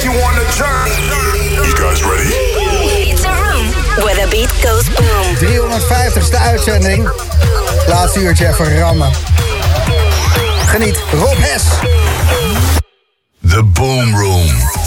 take you on a journey. You guys ready? It's a room where the beat goes boom. 350ste uitzending. Laatste uurtje even rammen. Geniet. Rob Hes. The Boom Room.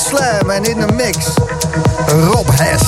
Slam en in de mix Rob Hess.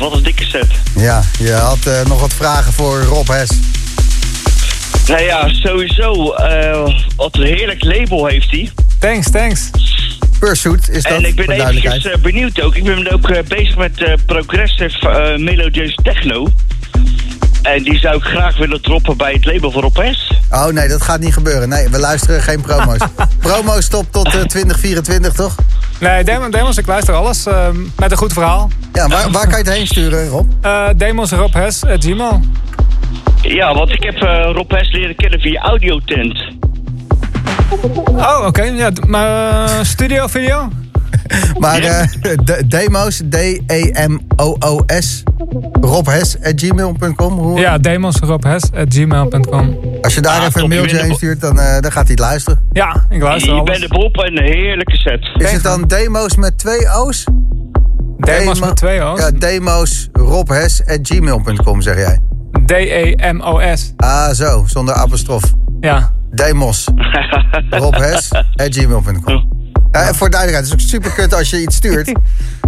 Wat een dikke set. Ja, je had eh, nog wat vragen voor Rob Hes. Nou ja, sowieso. eh, wat een heerlijk label heeft hij. Thanks, thanks. Pursuit is dat, En ik ben eventjes eh, benieuwd ook. Ik ben ook bezig met eh, progressive melodious techno. En die zou ik graag willen droppen bij het label voor Opes. Oh nee, dat gaat niet gebeuren. Nee, we luisteren geen promo's. Promo stopt tot eh, 2024, toch? Nee, Demon, Demos, ik luister alles ehm, met een goed verhaal. Ja, waar, waar kan je het heen sturen, Rob? Uh, Demos Rob Hes, at Gmail. Ja, want ik heb eh Rob Hess leren kennen via Audiotent. Oh, oké. Ja, maar eh, studio video? Maar eh, de- demos, D-E-M-O-O-S, robhes.gmail.com. Hoe- Ja, Demos Rob Hes, at gmail.com. Als je daar Ah, even een je mailtje heen stuurt, dan, eh, dan gaat hij het luisteren. Ja, ik luister Je bent de Bob en een heerlijke set. Is het dan demos met twee O's? Demos Demo- met twee O's. Ja, demos robhes.gmail.com zeg jij. D-E-M-O-S. Ah, zo, zonder apostrof. Ja. Demos. robhes.gmail.com. Ja, en voor duidelijkheid, het is ook super kut als je iets stuurt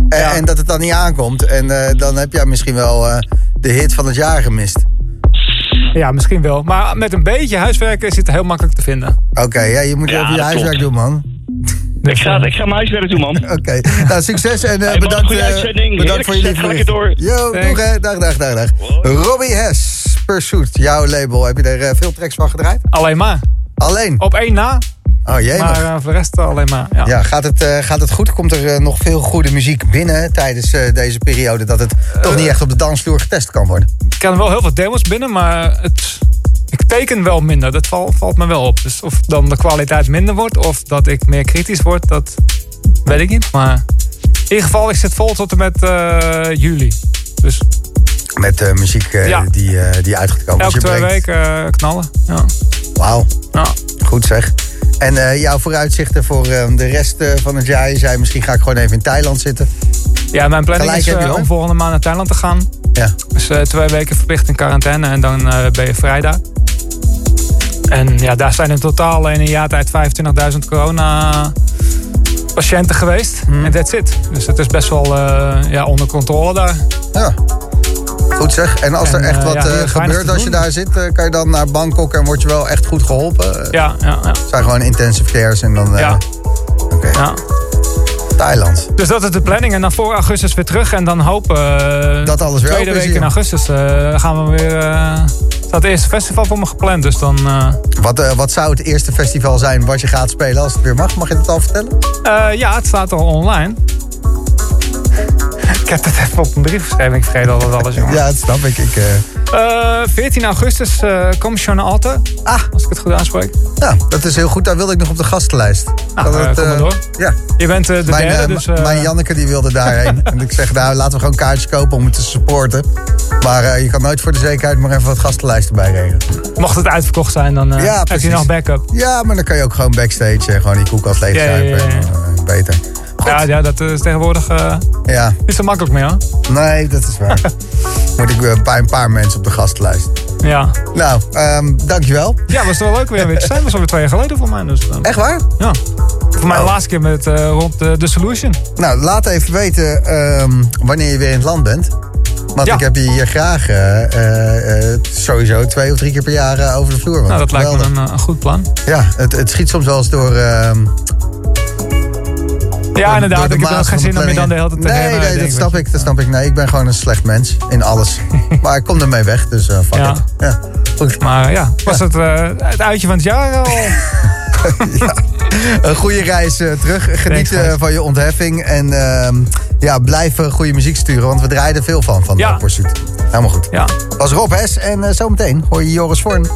en, Ja. en dat het dan niet aankomt. En eh, dan heb jij misschien wel eh, de hit van het jaar gemist. ja, misschien wel. Maar met een beetje huiswerken is het heel makkelijk te vinden. Oké, ja, je moet Ja, even je huiswerk klopt. doen, man. Ik ga, eh, ik ga mijn huiswerk doen, man. Oké, nou succes en eh, Hey, man, bedankt, goede eh, uitzending. bedankt voor lekker bericht. Yo, doeg hè. Dag, dag, dag, dag. Robbie Hess, Pursuit, jouw label. Heb je er eh, veel tracks van gedraaid? Alleen maar. Alleen? Op één na. Oh jee, Maar eh, voor de rest alleen maar. Ja. Ja, gaat het, eh, gaat het goed? Komt er eh, nog veel goede muziek binnen tijdens deze periode... dat het toch niet echt op de dansvloer getest kan worden? Ik ken wel heel veel demos binnen, maar het, ik teken wel minder. Dat val- valt me wel op. Dus of dan de kwaliteit minder wordt of dat ik meer kritisch word, dat weet ik niet. Maar in ieder geval, ik zit vol tot en met juli. Dus Met eh, muziek Ja. die, die uitgekomen is. elke Je twee brengt- weken knallen. Ja. Wauw, Ja. goed zeg. En eh, jouw vooruitzichten voor eh, de rest eh, van het jaar? Je zei misschien ga ik gewoon even in Thailand zitten. ja, mijn planning Gelijk is om volgende maand naar Thailand te gaan. Ja. Dus twee weken verplicht in quarantaine en dan ben je vrij daar. En ja, daar zijn in totaal in een jaar tijd 25.000 corona patiënten geweest. Hmm. En that's it. Dus het is best wel ja, onder controle daar. Ja. Goed zeg. En als er echt eh, wat ja, eh, gebeurt als je doen. daar zit, eh, kan je dan naar Bangkok en word je wel echt goed geholpen? Eh, Ja, ja, ja. Het zijn gewoon intensive cares en dan... Ja. Oké, ja. Thailand. Dus dat is de planning. En dan voor augustus weer terug. En dan hopen Dat alles weer tweede week in augustus gaan we weer... eh staat het eerste festival voor me gepland. Dus dan... Wat, wat zou het eerste festival zijn wat je gaat spelen als het weer mag? Mag je dat al vertellen? Ja, het staat al online. Ik heb het even op een brief geschreven. Ik vergeet al dat alles, jongen. Ja, dat snap ik. ik eh, Eh, 14 augustus uh, Commissione Alta. Ah. Als ik het goed aanspreek. nou, dat is heel goed. Daar wilde ik nog op de gastenlijst. Nou, Dat eh, het, kom maar eh, door. Ja, Je bent eh, de mijn, derde, eh, dus... eh, mijn Janneke die wilde daarheen. en ik zeg, nou, laten we gewoon kaartjes kopen om het te supporten. Maar eh, je kan nooit voor de zekerheid maar even wat gastenlijst erbij regelen. mocht het uitverkocht zijn, dan eh, Ja, heb je nog backup. Ja, maar dan kan je ook gewoon backstage eh, gewoon die koelkast Ja, ja, ja, ja. eh, beter. Ja, ja, dat is tegenwoordig eh, Ja, niet zo makkelijk meer, hoor. nee, dat is waar. Moet ik weer bij een paar mensen op de gastenlijst. Ja. Nou, ehm, dankjewel. ja, was het wel leuk weer weer te zijn. was alweer twee jaar geleden voor mij. Dus, eh, Echt waar? ja. Voor mij de Oh. laatste keer met, eh, rond de, Solution. Nou, laat even weten ehm, wanneer je weer in het land bent. Want Ja. ik heb je hier graag eh, eh, eh, sowieso twee of drie keer per jaar eh, over de vloer. Want Nou, dat lijkt me een, eh, een goed plan. Ja, het, het schiet soms wel eens door... Ja, inderdaad. de Ik heb ook geen zin om je dan de hele tijd te Nee, nee, dat snap ik, dat snap ik. Nee, ik ben gewoon een slecht mens in alles. maar ik kom ermee weg, dus eh fuck Ja. it. Ja, goed. Maar ja, was het eh, het uitje van het jaar al? Een goede reis eh, terug. Geniet van je ontheffing. En ehm, ja, blijf goede muziek sturen, want we draaien er veel van, van Ja. ja. Pursuit. Helemaal goed. Ja. was Rob Hes en zometeen hoor je Joris Vorn